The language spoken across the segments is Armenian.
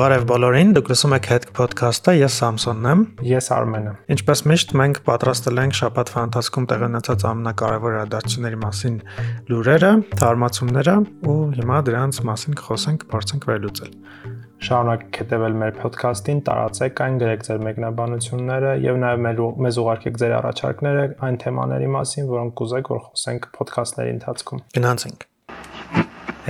Բարև բոլորին, դուք լսում եք Head Podcast-ը, ես Սամսոնն եմ։ Ես Արմենը։ Ինչպես միշտ, մենք պատրաստել ենք շաբաթվա ընթացքում տեղի ունեցած ամենակարևոր իրադարձությունների մասին լուրերը, թարմացումները ու հիմա դրանց մասին կխոսենք, փորձենք վերլուծել։ Շարունակեք հետևել մեր podcast-ին, տարածեք այն, գրեք ձեր մեկնաբանությունները եւ նաեւ մեզ ուղարկեք ձեր առաջարկները այն թեմաների մասին, որոնք կուզեք, որ խոսենք podcast-ների ընթացքում։ Գնացինք։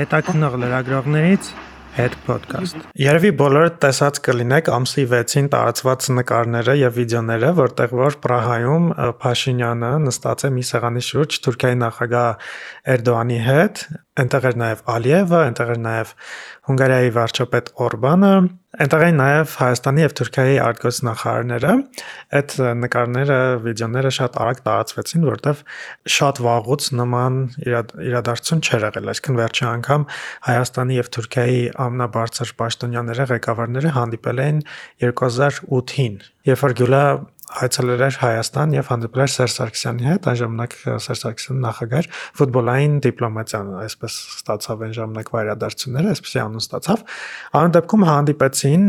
Հետաքնող լրագրողներից Head Podcast։ Երևի բոլորը տեսած կլինեք ամսի 6-ին տարածված նկարները եւ վիդեոները, որտեղ որ Պրահայում Փաշինյանը նստած է մի սեղանի շուրջ Թուրքիայի նախագահ Էրդողանի հետ, Այնտեղ էր նաև Ալիևը, այնտեղ էր նաև Հունգարիայի վարչապետ Օրբանը, այնտեղ էին նաև Հայաստանի եւ Թուրքիայի արտգործնախարարները։ Այդ նկարները, վիդեոները շատ արագ տարածվեցին, որտեվ շատ վաղուց նման իրադարձություն չէր եղել, այսինքն վերջի անգամ Հայաստանի եւ Թուրքիայի ամնաբարձր պաշտոնյաները, ղեկավարները հանդիպել էին 2008-ին, երբ որ Գյուլա հայցելել էր Հայաստան եւ հանդիպել էր Սերժ Սարգսյանի հետ, այն ժամանակ Սերժ Սարգսյանը նախագահ ֆուտբոլային դիպլոմատիան, այսպես ստացավ այն ժամանակվա իրադարձությունները, այսպեսի անուն ստացավ։ Այն դեպքում հանդիպեցին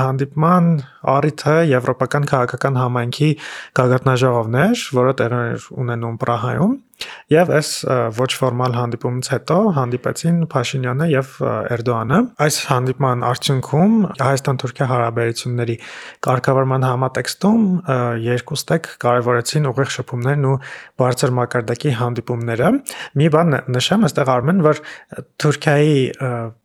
հանդիպման առիթը եվրոպական քաղաքական համայնքի գագաթնաժողովներ, որը տեղի ունենում Պրահայում Եվ այս ոչ ֆորմալ հանդիպումից հետո հանդիպեցին Փաշինյանը եւ Էրդողանը։ Այս հանդիպման արդյունքում Հայաստան-Թուրքիա հարաբերությունների կարգավորման համատեքստում երկուստեք կարևորեցին ուղիղ շփումներն ու բարձր մակարդակի հանդիպումները։ Մի բան նշեմ, այստեղ Արմեն, որ Թուրքիայի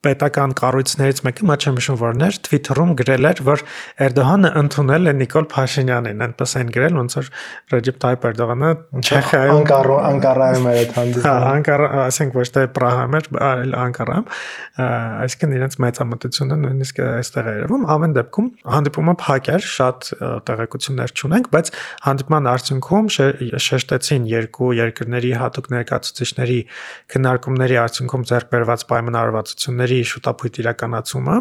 պետական կառույցներից մեկը, մաչ եմ հիշում որն էր, Twitter-ում գրել էր, որ Էրդողանը ընդունել է Նիկոլ Փաշինյանին, այնպես են գրել, ոնց որ Ռեջեփ Թայիպ Էրդողանը Չեխիայում Անկարայում էր այդ հանդիպումը։ Հա, Անկարա, ասենք ոչ թե Պրահայում էր, այլ Անկարայում։ Այսինքն իրենց մեծամտությունը նույնիսկ այստեղ է երևում։ Ամեն դեպքում հանդիպումը փակ էր, շատ տեղեկություններ չունենք, բայց հանդիպման արդյունքում շեշտեցին երկու երկրների հատուկ ներկայացուցիչների քննարկումների արդյունքում ձեռք բերված պայմանավորվածությունների շուտապույտ իրականացումը։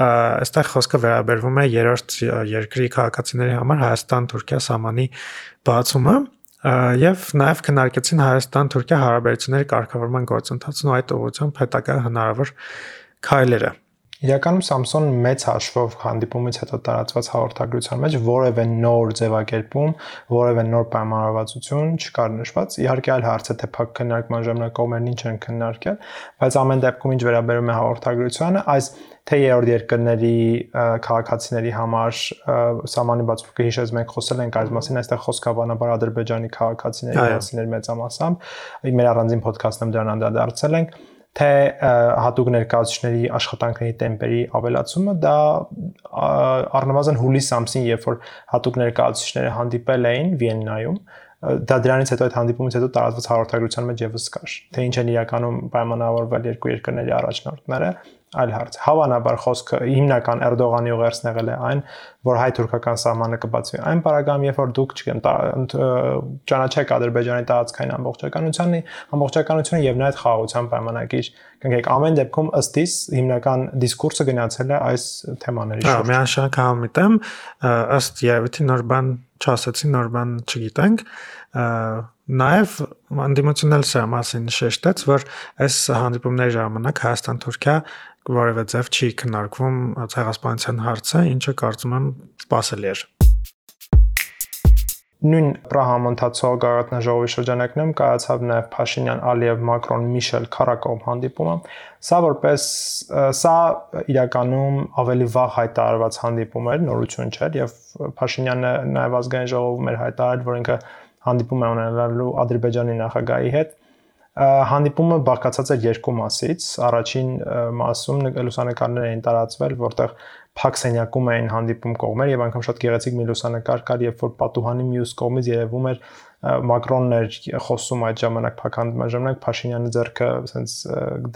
Այստեղ խոսքը վերաբերվում է երրորդ երկրի քաղաքացիների համար Հայաստան-Թուրքիա սահմանի բացումը եւ նաեւ քննարկեցին Հայաստան-Թուրքիա հարաբերությունների կարգավորման գործընթացն ու այդ ուղղությամբ հետագա հնարավոր քայլերը։ Իրականում Samsung մեծ հաշվով հանդիպումից հետո տարածված հաղորդագրության մեջ որևէ նոր ձևակերպում, որևէ նոր պայմանավորվածություն չկար նշված։ Իհարկե այլ հարց է թե փակ քննարկման ժամանակ կողմերն ինչ են քննարկել, բայց ամեն դեպքում ինչ վերաբերում է հաղորդագրությանը, այս թե երրորդ երկրների քաղաքացիների համար սահմանի բացումը հիշեց մենք խոսել ենք այս մասին այստեղ խոսքը բանաբար ադրբեջանի քաղաքացիների մասին էր մեծամասամբ մեր առանձին ոդքասթում դրան անդրադարձել ենք թե հատուկ ներկայացուցիչների աշխատանքների տեմպերի ավելացումը դա առնվազն հուլիս ամսին երբ որ հատուկ ներկայացուցիչները հանդիպել էին Վիեննայում դա դրանից հետո այդ հանդիպումից հետո տարածված հաղորդագրության մեջ եւս կար թե ինչ են իրականում պայմանավորվել երկու երկրների առաջնորդները այլ հարց։ Հավանաբար խոսքը հիմնական Էրդողանի ուղերձն եղել է այն, որ հայ-թուրքական սահմանը կբացվի։ Այն բարագամ, երբ որ դուք չգեմ ճանաչեք Ադրբեջանի տարածքային ամբողջականությունը, ամբողջականությունը եւ նաեւ խաղաղության պայմանագիր, կնքեք ամեն դեպքում ըստ իս հիմնական դիսկուրսը գնացել է այս թեմաների շուրջ։ Հա, միանշանակ համիտեմ, ըստ երևույթի նոր բան չասեցի, նոր բան չգիտենք Նաև անդիմությունալ սա մասին շեշտեց, որ այս հանդիպումների ժամանակ Հայաստան-Թուրքիա որևէ ձև չի քննարկվում ցեղասպանության հարցը, ինչը կարծում եմ սпасելի էր նույն պրահամանդացող գաղտնաժողովի շրջանակներում կայացավ նաև Փաշինյան-Ալիև Մակրոն-Միշել քարակոմ հանդիպումը։ Սա որպես սա իրականում ավելի վաղ հայտարարված հանդիպում էր, նորություն չէր եւ Փաշինյանը նաև ազգային ժողովում էր հայտարարել, որ ինքը հանդիպում է ունենալու Ադրբեջանի նախագահի հետ հանդիպումը բաղկացած էր երկու մասից։ Առաջին մասում լուսանկարներ էին տարածվել, որտեղ փակ սենյակում էին հանդիպում կողմեր եւ անգամ շատ գեղեցիկ մի լուսանկար կար, երբ որ պատուհանի մյուս կողմից երևում էր Մակրոնն էր խոսում այդ ժամանակ փակ հանդիպման ժամանակ Փաշինյանը ձեռքը ասենց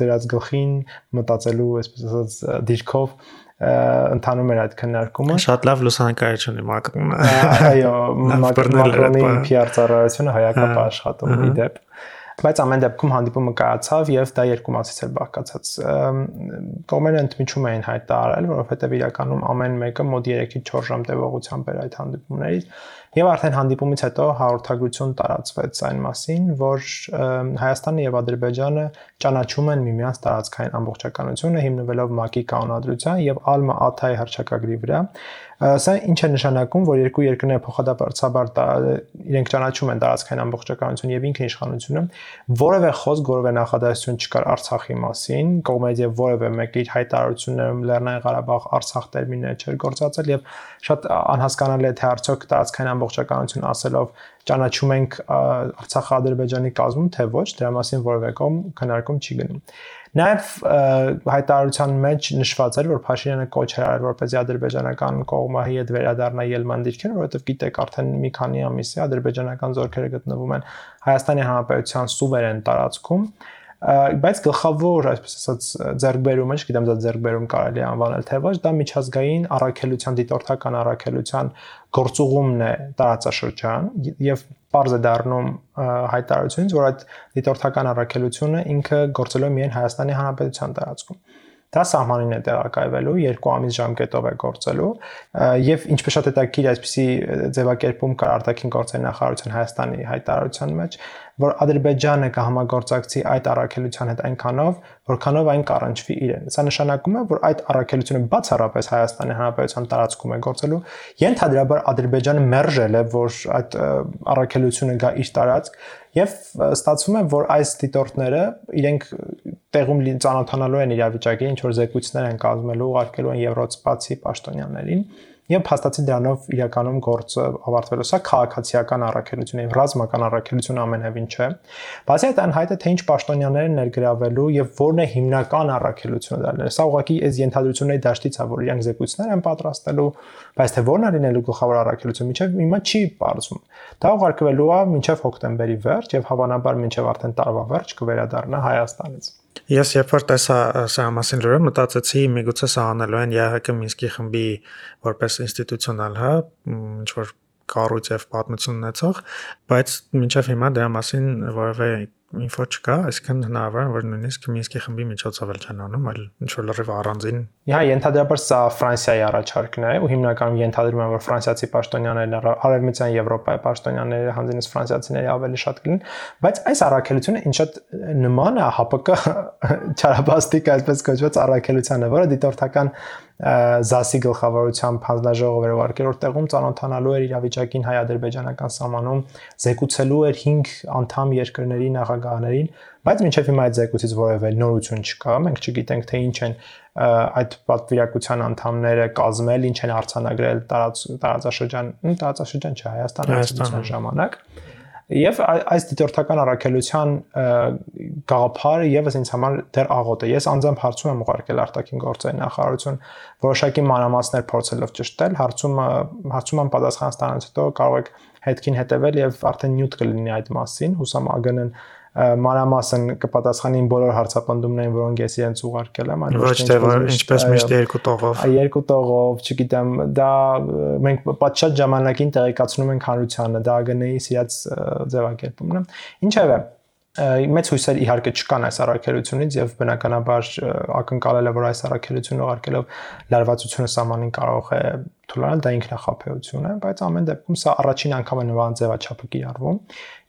դրած գլխին մտածելու, այսպես ասած, դիրքով ընթանում էր այդ քննարկումը։ Շատ լավ լուսանկար է Մակրոնը։ Այո, Մակրոնի PR ծառայությունը հայակապ աշխատում ի դեպ բայց ամեն դեպքում հանդիպումը կայացավ եւ դա երկու մասից էր բաղկացած կողմերը ընդմիջում էին հայտարարել որովհետեւ իրականում ամեն մեկը մոտ 3-ից 4 ժամ տևողությամբ էր այդ հանդիպումներից Եվ արդեն հանդիպումից հետո հաղորդագրություն տարածվեց այն մասին, որ Հայաստանը եւ Ադրբեջանը ճանաչում են միմյանց տարածքային ամբողջականությունը հիմնվելով ՄԱԿ-ի կանոնադրության եւ Ալմա-Աթայի հռչակագրի վրա Սա ինչ է նշանակում, որ երկու երկրները փոխադարձաբար իրենք ճանաչում են տարածքային ամբողջականություն եւ ինքնիշխանությունը, որևէ խոսք, որևէ նախադասություն չկար Արցախի մասին, կողմից եւ որևէ մեկը իր հայտարարություններում Լեռնային Ղարաբաղ Արցախ տերմինները չէր գործածել եւ շատ անհասկանալի է թե արդյոք տարածքային ամբողջականություն ասելով ճանաչում ենք Արցախը Ադրբեջանի կազմում, թե ոչ, դրա մասին որևէ կողմ քննարկում չի գնում։ Նաև հայտարարության մեջ նշված էր, որ Փաշինյանը կոչ արել որպեսզի ադրբեջանական կողմը հետ վերադառնա ելման դիրքեր, որովհետև գիտեք արդեն մի քանի ամիս է ադրբեջանական զորքերը գտնվում են Հայաստանի Հանրապետության սուվերեն տարածքում բայց գլխավոր, այսպես ասած, ձեռքբերումը, չգիտեմ, դա ձեռքբերում կարելի է անվանել թե ոչ, դա միջազգային առաքելության դիտորդական առաքելության գործուղումն է տարածաշրջան եւ པարզ է դառնում հայտարարությունից, որ այդ դիտորդական առաքելությունը ինքը գործելու է միայն Հայաստանի Հանրապետության տարածքում դա սահմանին է տեղակայվելու, երկու ամիս ժամկետով է գործելու եւ ինչպես շատ հետաքրքիր այսպիսի ձևակերպում կար արտաքին գործերի նախարարության Հայաստանի հայտարարության մեջ, որ Ադրբեջանը կհամագործակցի այդ առաքելության հետ այնքանով, որքանով այն կառնչվի իրեն։ Սա նշանակում է, որ այդ առաքելությունը բացառապես Հայաստանի Հանրապետության տարածքում է գործելու, ենթադրաբար Ադրբեջանը մերժել է, որ այդ առաքելությունը գա իր տարածք եւ ստացվում է, որ այս դիտորդները իրենք տեղում ծանոթանալու են իրավիճակի, ինչ որ զեկույցներ են կազմելու, ուղարկելու են եվրոպացի պաշտոնյաներին եւ փաստացի դրանով իրականում գործը ավարտվելու։ Սա քաղաքացիական առաքելություն է, ռազմական առաքելություն ամենևին չէ։ Բացի այդ անհայտ է թե ինչ պաշտոնյաներ են ներգրավելու եւ որն է հիմնական առաքելությունը դառնել։ Սա ուղղակի այս ենթադրությունների դաշտից է, որ իրանք զեկույցներ են պատրաստելու, բայց թե որն է լինելու գլխավոր առաքելություն, միջև հիմա չի բարձում։ Դա ուղարկվելու է մինչև հոկտեմբերի վերջ եւ հավանաբար մինչև արդեն տարվա վերջ կվերադառնա Հայաստանից։ Ես երբ որ տեսա սա մասին լուրը, մտածեցի միգուցե սա անելու են ԵՀԿ Մինսկի խմբի որպես ինստիտուցիոնալ, հա, ինչ որ կառույց եւ պատմություն ունեցող, բայց մինչև հիմա դրա մասին որևէ ինֆո չկա, այսինքն հնարավոր է որ նույնիսկ Մինսկի խմբի միջոցով էլ չեն անում, այլ ինչ որ լրիվ առանձին։ Հա, ենթադրաբար սա Ֆրանսիայի առաջարկն է, ու հիմնականում ենթադրում եմ, որ ֆրանսիացի պաշտոնյաներն արևմտյան Եվրոպայի պաշտոնյաները հանձինս ֆրանսիացիների ավելի շատ կլինեն, բայց այս առաքելությունը ինչ շատ նման է ՀԱՊԿ չարաբաստիկ այսպես կոչված առաքելությանը, որը դիտորդական ԶԱՍ-ի գլխավորությամբ հանձնաժողով էր ուղարկել, որ տեղում ճանոթանալու էր իրավիճակին հայ-ադրբեջանական սահմանում, զեկուցելու էր 5 անդամ երկրների նախագահներին, բայց մինչև հիմա այդ զեկուցից որևէ նորություն չկա։ Մենք չգիտենք թե ինչ են այդ պատվիրակության անդամները կազմել, ինչ են արձանագրել տարած տարածաշրջան, տարածաշրջան չէ, Հայաստան հայաստան ժամանակ։ Ա, Եվ այս դիտորդական առաքելության գաղափարը եւս ինձ համար դեռ աղոտ է։ Ես անձամբ հարցում եմ ուղարկել արտաքին գործերի նախարարություն որոշակի մանրամասներ փորձելով ճշտել, հարցումը հարցում եմ պատասխան ստանալուց հետո կարող եք հետքին հետևել եւ արդեն նյութ կլինի այդ մասին։ Հուսամ ԱԳՆ-ն մանրամասն կպատասխանին բոլոր հարցապնդումներին, որոնք ես իրենց ուղարկել եմ, այլ ոչ թե ինչպես միշտ երկու տողով։ Երկու տողով, չգիտեմ, դա մենք պատշաճ ժամանակին տեղեկացնում ենք հանրությանը, դա ԱԳՆ-ի սիրած ձևակերպումն է։ Ինչևէ, մեծ հույսեր իհարկե չկան այս առաքելությունից եւ բնականաբար ակնկալել է որ այս առաքելությունը ուղարկելով լարվածությունը սահմանին կարող է թույլանել դա ինքնախապեյություն է բայց ամեն դեպքում սա առաջին անգամ է նման ձևաչափը կիրառվում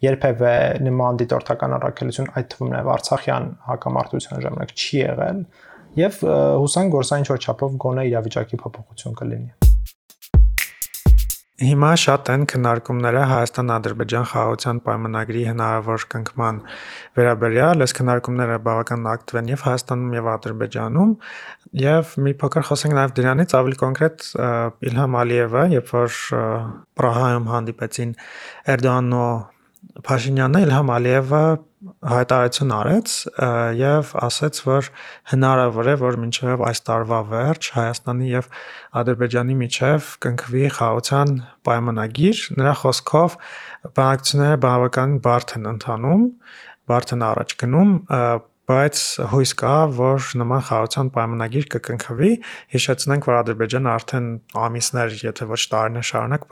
երբևէ նման դիտորդական առաքելություն այդ թվում նաև Արցախյան հակամարտության ժամանակ չի եղել եւ հուսանք որ սա ինչ որ չափով գոնե իրավիճակի փոփոխություն կլինի Հիմա շատ են քննարկումները Հայաստան-Ադրբեջան խաղաղության պայմանագրի հնարավոր կնքման վերաբերյալ, այս քննարկումները բավական ակտիվ են եւ Հայաստանում եւ Ադրբեջանում եւ մի փոքր խոսենք նաեւ դրանից ավելի կոնկրետ Իլհամ Ալիևը, երբ որ Պրահայում հանդիպեցին Էրդոյանն ու Փաշինյանը Իլհամ Ալիևը հայտարարություն արեց եւ ասաց, որ հնարավոր է, որ մինչեւ այս տարվա վերջ Հայաստանի եւ Ադրբեջանի միջև կնքվի խաղաղության պայմանագիր։ Նրա խոսքով բանակցությունները բավական բարդ են ընթանում, բարդ են առաջ գնում, բայց հույս կա, որ նման խաղաղության պայմանագիր կկնքվի։ Հիշեցնենք, որ Ադրբեջանը արդեն ամիսներ, եթե ոչ տարիներ շարունակ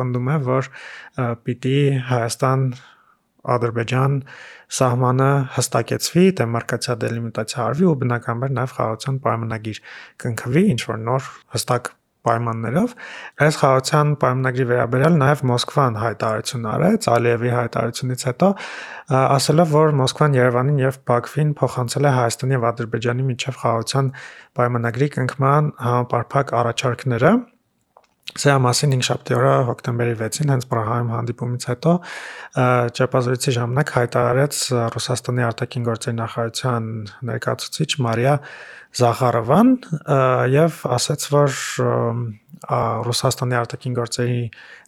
պնդում է, որ պիտի Հայաստան Ադրբեջան սահմանը հստակեցվի, դեմարկացիա դելիմիտացիա արվի ու բնականաբար նաև խաղաղության պայմանագիր կնքվի, ինչ որ նոր հստակ պայմաններով այս խաղացան պայմանագրի վերաբերյալ նաև Մոսկվան հայտարարություն արեց Ալիևի հայտարարությունից հետո ասելով որ Մոսկվան Երևանին եւ Բաքվին փոխանցել է Հայաստանի եւ Ադրբեջանի միջև խաղացան պայմանագրի կնքման համապարփակ առաջարկները Սա մասին 5 շաբթի օրը հոկտեմբերի 6-ին հենց Պրահայում հանդիպումից հետո ճեպազրույցի ժամանակ հայտարարեց Ռուսաստանի արտաքին գործերի նախարարության ներկայացուցիչ Մարիա Զախարովան եւ ասաց, որ Ռուսաստանի արտաքին գործերի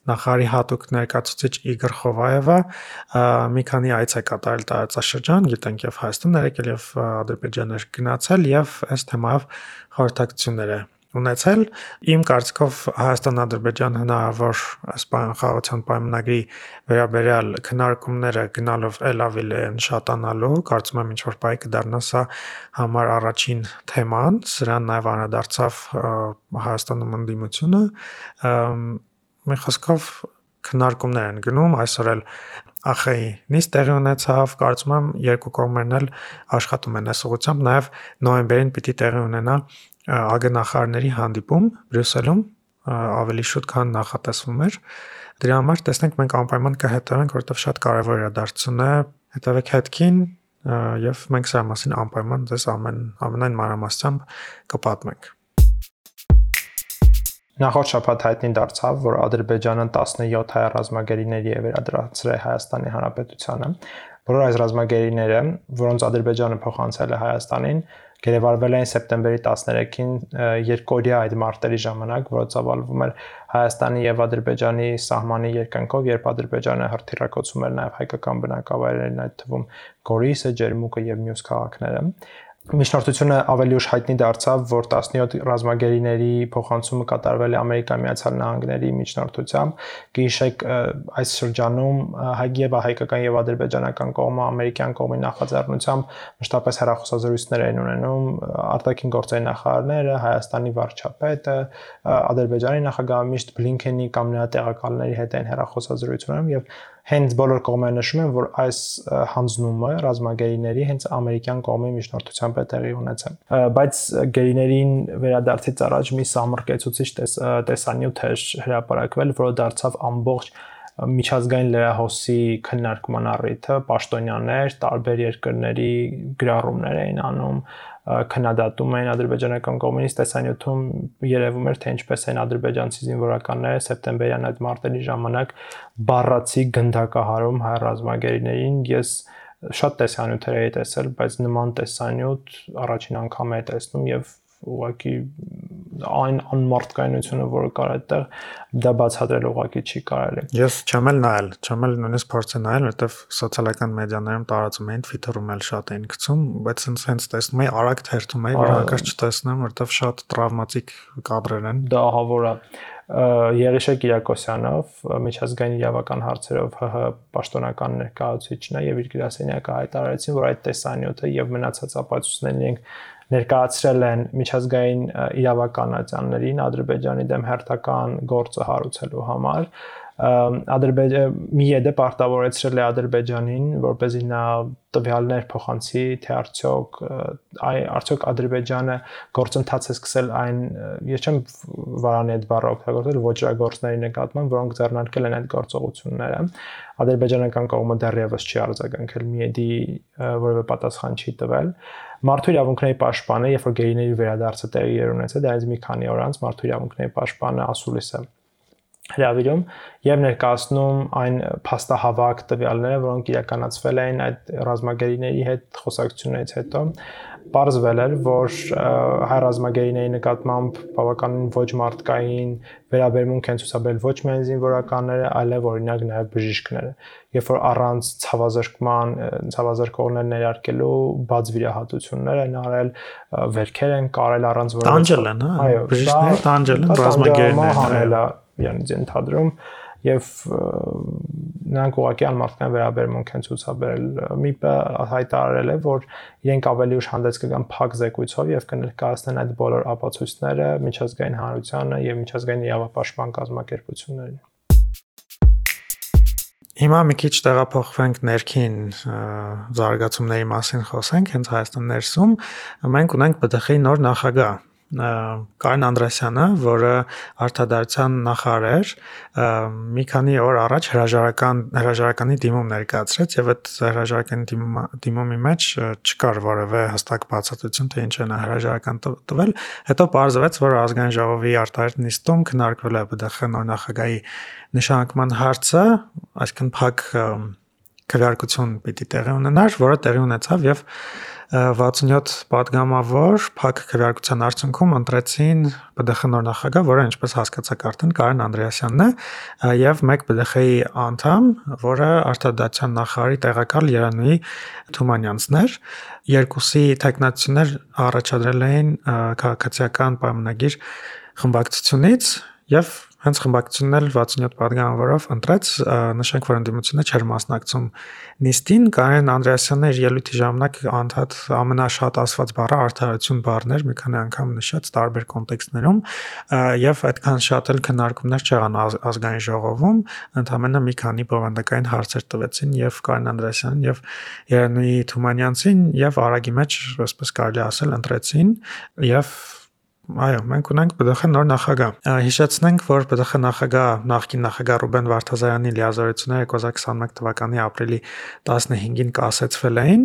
նախարարի հատուկ ներկայացուցիչ Իգոր Խովայևը մի քանի այց է կատարել տարածաշրջան, գիտենք եւ Հայաստան ներեկել եւ Ադրբեջան էր գնացել եւ այս թեմայով խորհրդակցություններ է ունեցել։ Իմ կարծիքով Հայաստան-Ադրբեջան հնարավոր սպան խաղացան պայմանագրի վերաբերյալ քննարկումները գնալով ել ավելի են շատանալու, կարծում եմ ինչ որ բայ կդառնա սա համար առաջին թեման, սրան նաև անդրադարձավ Հայաստանում ընդդիմությունը։ Մի խոսքով քննարկումներ են գնում այսօր էլ ԱԽ-ի նիստ տեղի ունեցավ, կարծում եմ երկու կողմերն էլ աշխատում են այս ուղղությամբ, նաև նոյեմբերին պիտի տեղի ունենա ԱԳ նախարարների հանդիպում Բրյուսելում ավելի շուտ քան նախատեսվում էր։ Դրա համար տեսնենք մենք անպայման կհետևենք, որովհետև շատ կարևոր իրադարձություն է։ Հետևեք հետքին եւ մենք սա մասին անպայման ձեզ ամեն ամենայն մանրամասնությամբ կպատմենք։ Նախորդ շաբաթ հայտնի դարձավ, որ Ադրբեջանը 17 հայ ռազմագերիների է վերադրացրել Հայաստանի Հանրապետությանը։ Բոլոր այս ռազմագերիները, որոնց Ադրբեջանը փոխանցել է Հայաստանին, գերեվարվել էին սեպտեմբերի 13-ին երկօրյա այդ մարտերի ժամանակ, որը ծավալվում էր Հայաստանի եւ Ադրբեջանի սահմանի երկնքով, երբ Ադրբեջանը հրթիռակոծում էր նաեւ հայկական բնակավայրերին, այդ թվում Գորիսը, Ջերմուկը եւ մյուս քաղաքները։ Միջնորդությունը ավելի ուշ հայտնի դարձավ, որ 17 ռազմագերիների փոխանցումը կատարվել է Ամերիկայի Միացյալ Նահանգների միջնորդությամբ։ Գիշեք այս շրջանում հայ եւ հայկական եւ ադրբեջանական կողմը ամերիկյան կողմի նախաձեռնությամբ մշտապես հերախոսազրույցներ են ունենում արտաքին գործերի նախարարները, Հայաստանի վարչապետը, Ադրբեջանի նախագահը միշտ Բլինքենի կամ նրա տեղակալների հետ են հերախոսազրույց ունենում եւ հենց բոլոր կողմերը նշում են, որ այս հանձնումը ռազմագերիների հենց ամերիկյան կողմի միջնորդությամբ է տեղի ունեցել։ Բայց գերիներին վերադարձից առաջ մի սամրկեցուցիչ տեսանյութ էր հրապարակվել, որը դարձավ ամբողջ միջազգային լրահոսի քննարկման առիթը պաշտոնյաներ տարբեր երկրների գրառումներ էին անում քննադատում էին ադրբեջանական կողմից տեսանյութում երևում էր թե ինչպես են ադրբեջանցի զինվորականները սեպտեմբերյան այդ մարտերի ժամանակ բառացի գնդակահարում հայ ռազմագերիներին ես շատ տեսանյութեր էի տեսել բայց նման տեսանյութ առաջին անգամ եմ տեսնում եւ ուղղակի այն անմարտկայնությունը, որը կար այդտեղ, դա բացատրել ուղղակի չի կարելի։ Ես չեմ էլ նայել, չեմ էլ նույնիսկ փորձել նայել, որովհետև սոցիալական մեդիաներում տարածում էին, Twitter-ում էլ շատ էին գցում, բայց ինձ հենց տեսնում էի, արագ թերթում էի, որ հանկարծ չտեսնեմ, որովհետև շատ տրավմատիկ կադրեր են։ Դա ահավոր է Եղիշե Կիրակոսյանով միջազգային իրավական հարցերով ՀՀ պաշտոնական ներկայացուցիչն է եւ իր գրասենյակը հայտարարեցին, որ այդ տեսանյութը եւ մնացած ապացույցներն իրենք ներկայացրել են միջազգային իրավականացաններին Ադրբեջանի դեմ հերթական գործը հարուցելու համար Ադրբեջան Միեդը պարտավորեցրել է Ադրբեջանին, որ เป զի նա տվյալներ փոխանցի, թե արդյոք այ արդյոք Ադրբեջանը գործընթաց է սկսել այն, ես չեմ վարանի այդ բառը օգտագործել ոչրագործների նկատմամբ, որոնք ձեռնարկել են այդ գործողությունները։ Ադրբեջանական կողմը դեռևս չի արձագանքել Միեդի որևէ պատասխան չի տվել։ Մարդու իրավունքների պաշտպանը, երբ որ գեյների վերադարձը տեղի ունեցել, դրանից մի քանի օր անց մարդու իրավունքների պաշտպանը ասուլիսը հրավիրում եւ ներկայացնում այն փաստահավաք տվյալները, որոնք իրականացվել էին այդ ռազմագերիների հետ խոսակցություններից հետո Պարզվել էր, որ հայ ռազմագերիների նկատմամբ բավականին ոչ մարդկային վերաբերմունք են ցուցաբերել ոչ միայն զինվորականները, այլև օրինակ նաև բժիշկները։ Երբ որ առանց ցավազրկման, ցավազրկողներ ներարկելու բաց վիրահատություններ են արել, վերքեր են կարել առանց որևէ Տանջել են, հա։ Բժիշկները տանջել են ռազմագերիները իրենց ընդհանրում եւ նրանք ուղղակի անմարդկային վերաբերմունք են ցուցաբերել։ ՄԻՊ-ը հայտարարել է, որ իրենք ավելի ուշ հանդես կգան փակ զեկույցով եւ կներկայացնեն այդ բոլոր ապացույցները միջազգային հանրությանը եւ միջազգային իրավապաշտպան կազմակերպություններին։ Հիմա մի քիչ տեղափոխվենք ներքին զարգացումների մասին խոսենք, հենց Հայաստան ներսում մենք ունենք ԲԴԽ-ի նոր նախագահ Կարեն Անդրեսյանը, որը արտադրության նախարար էր, մի քանի օր առաջ հրաժարական հրաժարականի դիմում ներկայացրեց եւ այդ հրաժարականի դիմումի մեջ չկար որևէ հստակ բացատրություն, թե ինչ է նա հրաժարական տվել։ Հետո պարզվեց, որ ազգային ժողովի արտահայտ նիստում քննարկվել է ԲԴԽ նոր նախագահի նշանակման հարցը, այսինքն փակ քվեարկություն պիտի տեղի ունենար, որը տեղի ունեցավ եւ 67 падգամավոր փակ քրարկության արդյունքում ընտրեցին ԲԴԽ նոր նախագահ, որը ինչպես հասկացաք արդեն Կարեն Անդրեասյանն է, եւ մեկ ԲԴԽ-ի անդամ, որը արտադատության նախարարի տեղակալ Երանուի Թումանյանցն էր։ Երկուսի տեխնատություններ առաջադրել էին քաղաքացիական պայմանագիր խմբակցությունից եւ Հենց խմբակցությունն էլ 67 պատգամավորով ընտրեց, նշենք, որ ընդդիմությունը չէր մասնակցում նիստին, Կարեն Անդրեասյանը իր ելույթի ժամանակ անդադ ամենաշատ ասված բառը արդարություն բառն էր, մի քանի անգամ նշած տարբեր կոնտեքստներում, եւ այդքան շատ էլ քննարկումներ չեղան ազգային ժողովում, ընդամենը մի քանի բովանդակային հարցեր տվեցին եւ Կարեն Անդրեասյանին եւ Երանուի Թումանյանցին եւ Արագի մեջ, այսպես կարելի ասել, ընտրեցին եւ Այո, մենք ունենք ԲԴԽ նոր նախագահ։ Հիշեցնենք, որ ԲԴԽ նախագահ նախկին նախագահ Ռուբեն Վարդազարյանի լիազորությունները 2021 թվականի ապրիլի 15-ին կասեցվել էին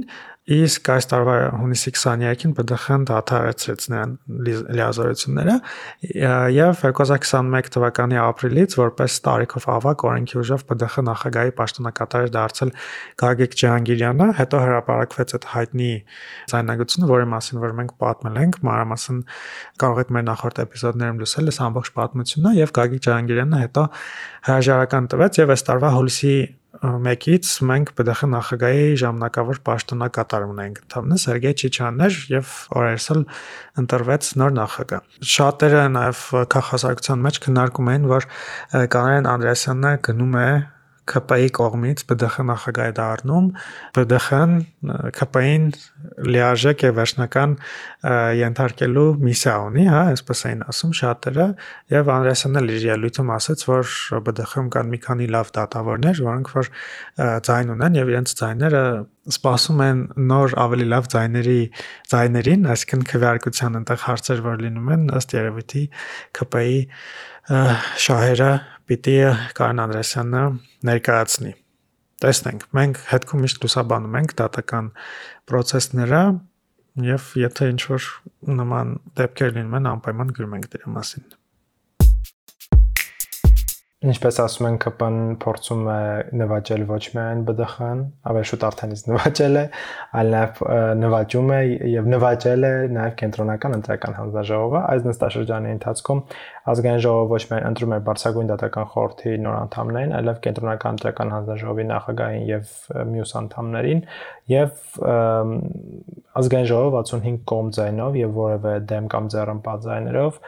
Իսկ այս տարվա հունիսի 23-ին ԲԴԽ-ն դադարեցրեց նրան լիազորությունները եւ 2021 թվականի ապրիլից որպես տարիքով ավակ օրենքի ուժով ԲԴԽ նախագահի պաշտոնակատար էր դարձել Գագիկ Ջահանգիրյանը, հետո հրապարակվեց այդ հայտնի ցայնագությունը, որի մասին որ մենք պատմել ենք, մանրամասն կարող եք մեր նախորդ էպիզոդներում լսել այս ամբողջ պատմությունը եւ Գագիկ Ջահանգիրյանը հետո հրաժարական տվեց եւ այս տարվա հուլիսի մեկից մենք ԲԴԽ նախագահի ժամանակավոր պաշտոնակատար ունենք. Ընդհանրապես Սերգեյ Չիչյաններ եւ օրերսել ընտրվեց նոր նախագահ։ Շատերը նաեւ քաղաքասարության մեջ քննարկում էին, որ Կանարեն Անդրեասյանը գնում է ԿՊ-ի կողմից ԲԴԽ նախագահ է դառնում, ԲԴԽ-ն ԿՊ-ին լիարժեք եւ վերջնական ենթարկելու միսիա ունի, հա, այսպես էին ասում շատերը, եւ Անդրեասյանն էլ իր ելույթում ասաց, որ ԲԴԽ-ում կան մի քանի լավ դատավորներ, որոնք որ ձայն ունեն եւ իրենց ձայները սպասում են նոր ավելի լավ ձայների ձայներին, այսինքն քվեարկության այնտեղ հարցեր որ լինում են ըստ երևույթի ԿՊ-ի շահերը պիտի Կարեն Անդրեսյանը ներկայացնի։ Տեսնենք, մենք հետքում միշտ լուսաբանում ենք դատական process-ները եւ եթե ինչ որ նման դեպքեր լինում են, անպայման գրում ենք դրա մասին։ Ինչպես ասում են ԿՊ-ն փորձում է նվաճել ոչ միայն ԲԴԽ-ն, ավելի շուտ արդենից նվաճել է, այլ նաև նվաճում է եւ նվաճել է նաև կենտրոնական ընտրական հանձնաժողովը։ Այս նստաշրջանի ընթացքում Ազգային ժողովը ոչ միայն ընտրում է բարձրագույն դատական խորհրդի նոր անդամներին, այլև կենտրոնական դատական հանձնաժողովի նախագահին եւ մյուս անդամներին եւ ազգային ժողովը 65 կողմ ձայնով եւ որևէ դեմ կամ ձեռնպատ ձայներով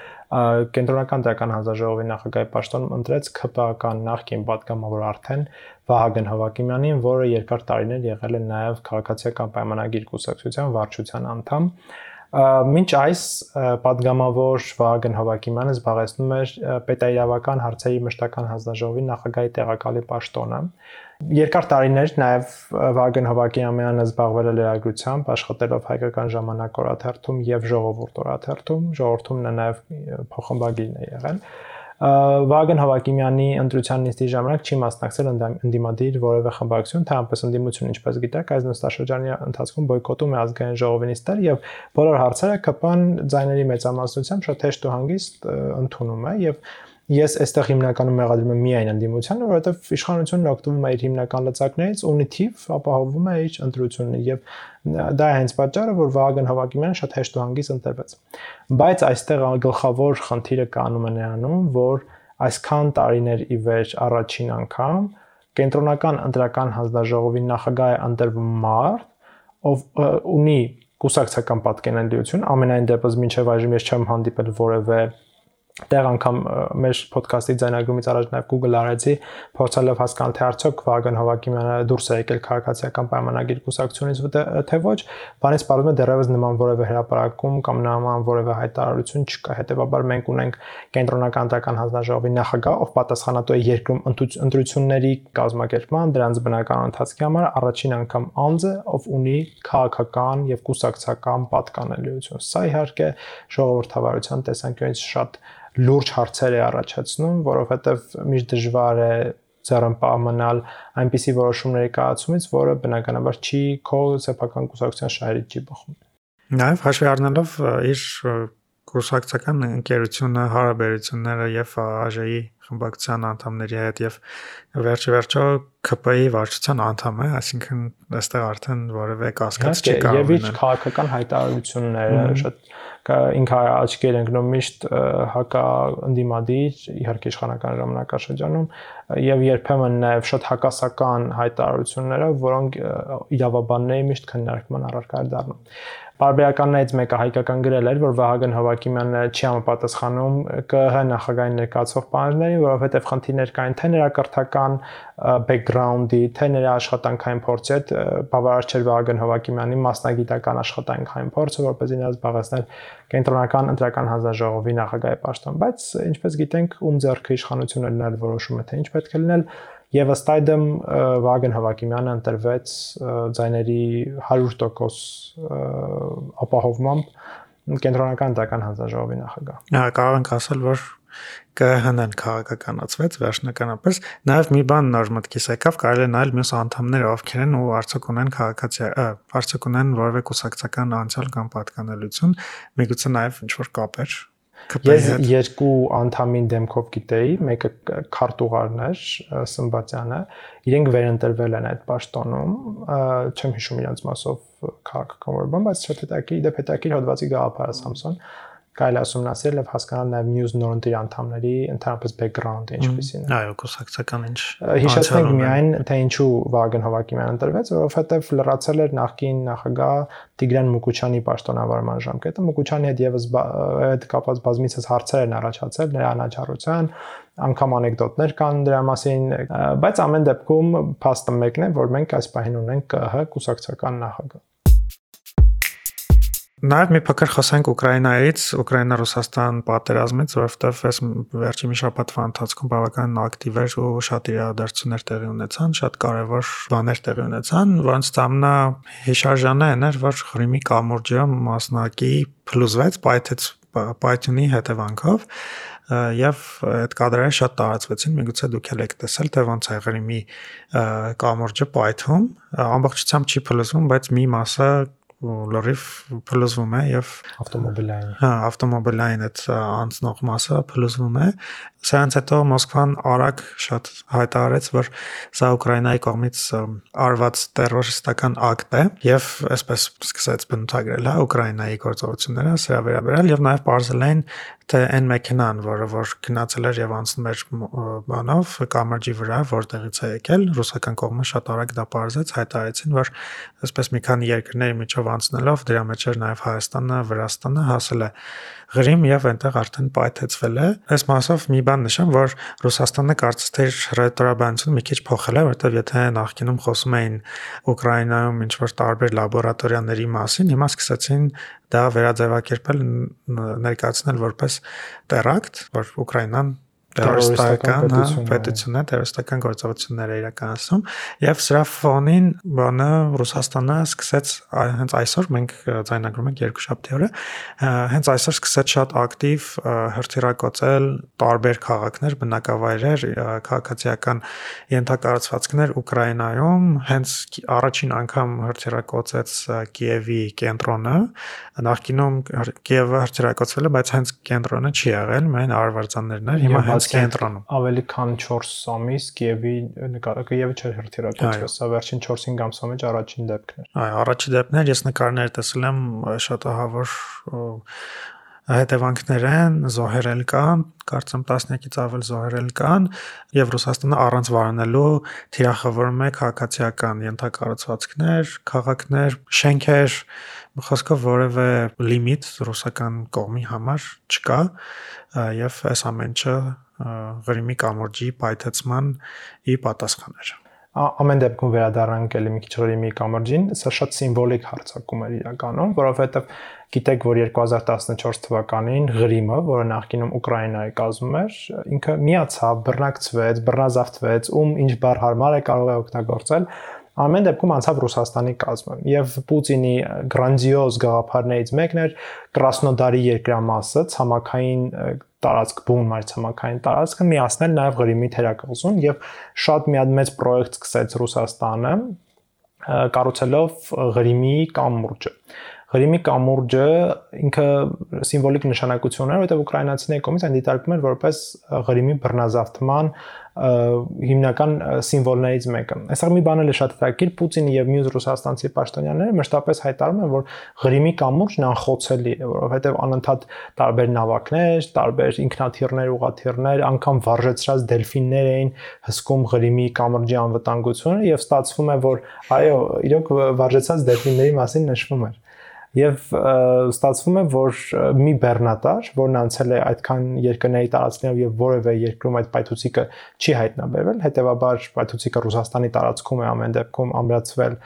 կենտրոնական դրական հանձնաժողովի նախագահի պաշտոն ընտրեց ԿՊԱ-կան նախկին պատգամավոր արդեն Վահագն Հավակիմյանին, որը երկար տարիներ եղել է նաեւ քաղաքացիական պայմանագիր կուսակցության վարչության անդամ։ և, Մինչ այս падգամավոր Վահագն Հավակիմյանը զբաղեցնում էր պետաիրավական հարցերի մշտական հանձնաժողովի նախագահի տեղակալի պաշտոնը։ Երկար տարիներ նաև Վահագն Հավակիմյանը զբաղվել է լրագրությամբ, աշխատելով հայկական ժամանակ օրաթերթում եւ ժողովուրդ օրաթերթում, ժողովրդում նա նաև փոխանցագին է եղել։ և Վագն Հովակիմյանի ընտրության նիստի ժամանակ չի մասնակցել ընդդիմադիր որևէ խմբակցություն, թե այնպես ընդդիմություն, ինչպես գիտեք, այս նստաշրջանի ընթացքում բոյկոտում է ազգային ժողովի նիստեր եւ բոլոր հարցերը ԿՊ-ն ձայների մեծամասնությամբ շատ հեշտ ու հանգիստ ընդունում է եւ Ես այստեղ հիմնականում մեղադրում եմ միայն ընդդիմությանը, որովհետև իշխանությունն օգտվում է իր հիմնական լծակներից, ունի թիվ, ապահովում է իր ընտրությունը եւ դա է հենց պատճառը, որ Վահագն Հավակիմյանը շատ հեշտ ու հանգիստ ընտրվեց։ Բայց այստեղ գլխավոր խնդիրը կանում է նրանում, որ այսքան տարիներ ի վեր առաջին անգամ կենտրոնական ընտրական հանձնաժողովի նախագահ է ընտրվում մարդ, ով ունի կուսակցական պատկենելիություն, ամենայն դեպս մինչև այժմ ես չեմ հանդիպել որևէ Տեղ անգամ մեր ոդքասթի ձայնագրումից առաջ նաև Google արեցի, փորձելով հասկանալ թե արդյոք Վագն Հովակիմյանը դուրս է եկել քաղաքացիական պայմանագիր կուսակցությունից թե ոչ, բանից պարզվում է դեռևս նման որևէ հրապարակում կամ նման որևէ հայտարարություն չկա։ Հետևաբար մենք ունենք կենտրոնական դրական հանձնաժողովի նախագահ, ով պատասխանատու է երկրում ընտրությունների կազմակերպման, դրանց բնական ընթացքի համար առաջին անգամ անձը, ով ունի քաղաքական եւ կուսակցական պատկանելիություն։ Սա իհարկե ժողովրդավարության տեսանկյունից շատ լուրջ հարցեր է առաջացնում, որովհետև միշտ դժվար է ծառամպահ մնալ այնպիսի որոշումների կայացումից, որը բնականաբար չի քո սեփական կուսակցության շահերից չի բխում։ Նաև հաշվի առնելով իր կուսակցական ընկերությունը հարաբերությունները եւ ԱԺ-ի խմբակցության անդամների հետ եւ վերջի վերջո ԿՊ-ի վարչության անդամ է, այսինքն այստեղ արդեն որևէ կասկած չի կարող։ Եվ իր քաղաքական հայտարարությունները շատ ինքը աչքեր ընկնում միշտ հակա ընդդիմադիր իհարկե իշխանական ժամանակաշրջանում եւ երբեմն նաեւ շատ հակասական հայտարարությունները, որոնք իրավաբանների միշտ քննարկման առարկա դառնում։ Բարբերականներից մեկը հայկական գրել էր, որ Վահագն Հովակիմյանը չի համապատասխանում ԿՀ նախագահային ներկայացող պահանջներին, որովհետև խնդիրներ կային թե նրա կրթական բեքգրաունդի, թե նրա աշխատանքային փորձի հետ բավարար չէր Վահագն Հովակիմյանի մասնագիտական աշխատանքային փորձը, որպեսզի նա զբաղեցներ կենտրոնական ընտրական հանձնաժողովի նախագահի պաշտոն, բայց ինչպես գիտենք, ում ձեռքը իշխանությունը լնել որոշում է թե ինչ պետք է լինել, Եվ ըստ այդմ Վագեն Հավակիմյանը ընտրվեց ձայների 100% ապահովմամբ կենտրոնական դական հանձնաժողովի նախագահ։ Հա, կարող ենք ասել, որ ԿՀՆ-ն քաղաքականացվեց վերջնականապես։ Նաև մի բան նոր մտքիս եկավ, կարելի է նայել մյուս անդամները ովքեր են ու արդյոք ունեն քաղաքացի, արդյոք ունեն որևէ կուսակցական անցյալ կամ պատկանելություն, միգուցե նաև ինչ որ կապեր Ես երկու անդամին դեմքով գիտեի, մեկը քարտուղարն էր, Սմբատյանը, իրենք վերընտրվել են այդ պաշտոնում, չեմ հիշում իրենց մասով քաղաքական որբան, բայց շատ հետաքրքիր, դեպ հետաքրքիր հոդվածի գաղափարը Սամսոն կարելի ուսումնասիրել եւ հասկանալ նաեւ news նորընտիր անդամների ընդհանրապես background-ը ինչպեսին է։ Այո, կուսակցական ինչ։ Հիշեցնենք միայն թե ինչու Վագն Հովակիմյան ընտրվեց, որովհետեւ լրացել էր նախկին նախագահ Տիգրան Մուկուչյանի պաշտոնավարման ժամկետը։ Մուկուչյանի հետ եւս այդ կապված բազմիցս հարցեր են առաջացել նրա անաչառության, անգամ անեկդոտներ կան դրա մասին, բայց ամեն դեպքում փաստը մեկն է, որ մենք այս պահին ունենք ԿՀ կուսակցական նախագահ։ Նաև մի փոքր խոսենք Ուկրաինայից, Ուկրաինա-Ռուսաստան պատերազմից, որովհետև այս վերջի մի շաբաթվա ընթացքում բավականին ակտիվ էր ու շատ իրադարձություններ տեղի ունեցան, շատ կարևոր բաներ տեղի ունեցան, որոնց ամնա հիշարժանը էր, որ Ղրիմի կամուրջը մասնակի փլուզվեց, պայթեց պայթյունի հետևանքով եւ այդ կադրերը շատ տարածվեցին միգուցե դուք էլ եք տեսել թե ոնց է Ղրիմի կամուրջը պայթում ամբողջությամբ չի փլուզվում բայց մի մասը լրիվ փլուզվում է եւ ավտոմոբիլային։ Հա, ավտոմոբիլային այդ անցնող մասը փլուզվում է Սրանց հետո Մոսկվան արագ շատ հայտարարեց, որ սա Ուկրաինայի կողմից արված terroristական ակտ է եւ այսպես սկսեց բնութագրել հա Ուկրաինայի գործողությունները սրա վերաբերյալ եւ նաեւ բարձել են թե այն մեքենան, որը որ գնացել էր եւ անցնում էր բանով կամրջի վրա, որտեղից է եկել, ռուսական կողմը շատ արագ դա բարձեց, հայտարարեցին, որ այսպես մի քանի երկրների միջով անցնելով դրա մեջ էր նաեւ Հայաստանը, Վրաստանը հասել է Ղրիմ եւ այնտեղ արդեն պայթեցվել է։ Այս մասով մի բան նշեմ, որ Ռուսաստանը կարծես թե իր հրետորաբանությունը մի քիչ փոխել է, որտեղ եթե նախկինում խոսում էին Ուկրաինայում ինչ որ տարբեր լաբորատորիաների մասին, հիմա սկսեցին դա վերաձևակերպել ներկայացնել որպես terakt, որ Ուկրաինան terroristական պետությունն է, terroristական գործողություններ է իրականացնում եւ սրա ֆոնին բանը Ռուսաստանը սկսեց հենց այսօր մենք ձայնագրում ենք երկու շաբթի օրը հենց այսօր սկսեց շատ ակտիվ հրթիռակոծել տարբեր քաղաքներ, բնակավայրեր, քաղաքացիական ենթակառուցվածքներ Ուկրաինայում հենց առաջին անգամ հրթիռակոծեց Կիևի կենտրոնը նախկինում Կիևը հրթիռակոծվել է, բայց հենց կենտրոնը չի եղել, միայն արվարձաններն էր, հիմա հենց կենտրոնում։ Ավելի քան 4 ամիս Կիևի Կիևը չէր հրթիռակոծվել, սա վերջին 4-5 ամսվա մեջ առաջին դեպքն էր։ Այո, առաջին դեպքն էր, ես նկարներ տեսել եմ շատ ահավոր հետևանքներ են, զոհերել կան, կարծեմ 10-ից ավել զոհերել կան եւ Ռուսաստանը առանց վարանելու թիրախավորում է քաղաքացիական ենթակառուցվածքներ, քաղաքներ, շենքեր, Խոսքով որևէ լիմիտ ռուսական կողմի համար չկա եւ այս ամենը Ղրիմի կամուրջի պայթեցման ի պատասխան էր ամեն դեպքում վերադառնանք էլի մի քիչ Ղրիմի կամրջին, սա շատ սիմվոլիկ հարցակում էր իրականում, որովհետև գիտեք, որ 2014 թվականին Ղրիմը, որը նախկինում Ուկրաինայի կազմում էր, ինքը միացավ, բռնակցվեց, բռնազավթվեց, ում ինչ բառ հարմար է կարող է օգտագործել, ամեն դեպքում անցավ Ռուսաստանի կազմը եւ Պուտինի գրանձիոզ գաղափարներից մեկն էր Կրասնոդարի երկրամասը ցամաքային տարածք բուն մայրցամաքային տարածքը միացնել նաև Ղրիմի թերակղզուն եւ շատ մի հատ մեծ պրոյեկտ սկսեց Ռուսաստանը կառուցելով Ղրիմի կամուրջը Ղրիմի կամուրջը ինքը սիմվոլիկ նշանակություն ուներ, որովհետև ուկրաինացիների կողմից այն դիտարկվում էր որպես Ղրիմի բռնազավթման հիմնական սիմվոլներից մեկը։ Այստեղ մի բան էլ է շատ հետաքրքիր, Պուտինը եւ մյուս ռուսաստանցի պաշտոնյաները մշտապես հայտարարում են, որ Ղրիմի կամուրջն անխոցելի է, որովհետեւ անընդհատ տարբեր նավակներ, տարբեր ինքնաթիռներ, ուղաթիռներ, անգամ վարժեցրած դելֆիններ էին հսկում Ղրիմի կամրջի անվտանգությունը եւ ստացվում է, որ այո, իրոք վարժեցած դելֆինների մասին նշվում էր եւ ստացվում է որ մի բեռնատար, որն անցել է այդքան երկրների տարածքներով եւ որևէ երկրում այդ պայթուցիկը չի հայտնաբերվել, հետեւաբար պայթուցիկը Ռուսաստանի տարածքում է ամեն դեպքում ամրացվել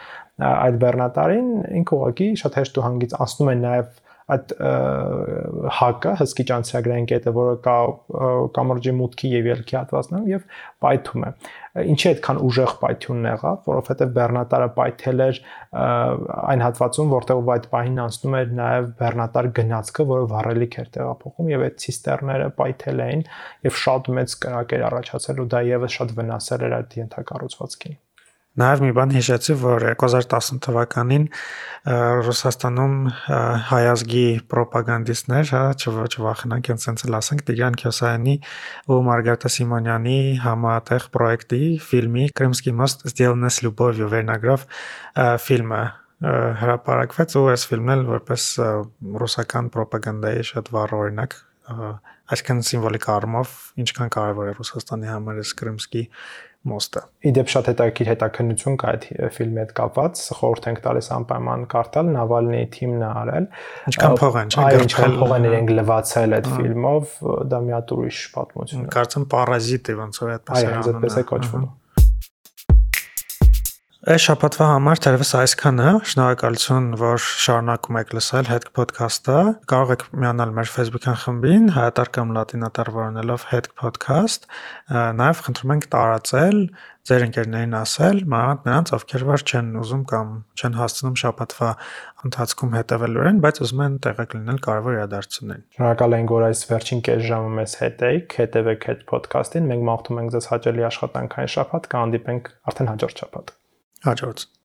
այդ բեռնատարին, ինքը ուղղակի շատ հեշտ ու հանգից անցնում է նաեւ այդ հակը հսկի ճանցրագրային կետը, որը կա կամրջի մուտքի եւ ելքի հատվածներում եւ պայթում է։ Ինչի այդքան ուժեղ պայթյունն եղավ, որովհետեւ Բեռնատարը պայթել էր այն հատվածում, որտեղ այդ պահին անցնում էր նաեւ Բեռնատար գնացքը, որը վառելիք էր տեղափոխում եւ այդ ցիստերները պայթել էին եւ շատ մեծ կրակ էր առաջացել ու դա եւս շատ վնասել էր այդ ենթակառուցվածքին։ Նաև մի բան հիշեցի, որ 2010 թվականին Ռուսաստանում հայազգի ռոպագանդիստներ, հա, չվախենանք ինձ էլ ասենք Տիգրան Քյոսայանի ու Մարգարիտա Սիմոնյանի համատեղ պրոյեկտի ֆիլմի Крымский мост сделано с любовью վերնագրով ֆիլմը հրապարակվեց ու այս ֆիլմն էլ որպես ռուսական ռոպագանդայի շատ վառ օրինակ այսքան սիմվոլիկ առումով ինչքան կարևոր է Ռուսաստանի համար էս Կրիմսկի մոստը։ Իդեպ շատ հետաքրքիր հետաքննություն կա այդ ֆիլմի հետ կապված, խորհուրդ ենք տալիս անպայման կարդալ Նավալնիի թիմն է արել։ Ինչքան փող են չգրկել։ Ինչքան փող են իրենք լվացել այդ ֆիլմով, դա մի հատ ուրիշ պատմություն է։ Կարծեմ պարազիտ է ոնց որ այդպես է անունը։ Այո, այդպես է կոչվում։ Ահա Այս շաբաթվա համար թերևս այսքանը։ Շնորհակալություն, որ շարունակում եք լսել Head Podcast-ը։ Կարող եք միանալ մեր Facebook-յան խմբին, հայտար կամ լատինատար որոնելով Head Podcast։ Նաև խնդրում ենք տարածել, ձեր ընկերներին ասել, մանավանդ նրանց, ովքեր որ չեն ուզում կամ չեն հասցնում շաբաթվա ընթացքում հետևելու են, բայց ուզում են տեղեկ լինել կարևոր իրադարձություններին։ Շնորհակալ ենք, որ այս վերջին կես ժամը մեզ հետ եք, հետևեք Head Podcast-ին։ Մենք մաղթում ենք ձեզ հաճելի աշխատանքային շաբաթ, կհանդիպենք արդեն հաջորդ շաբաթ։ Հաջորդ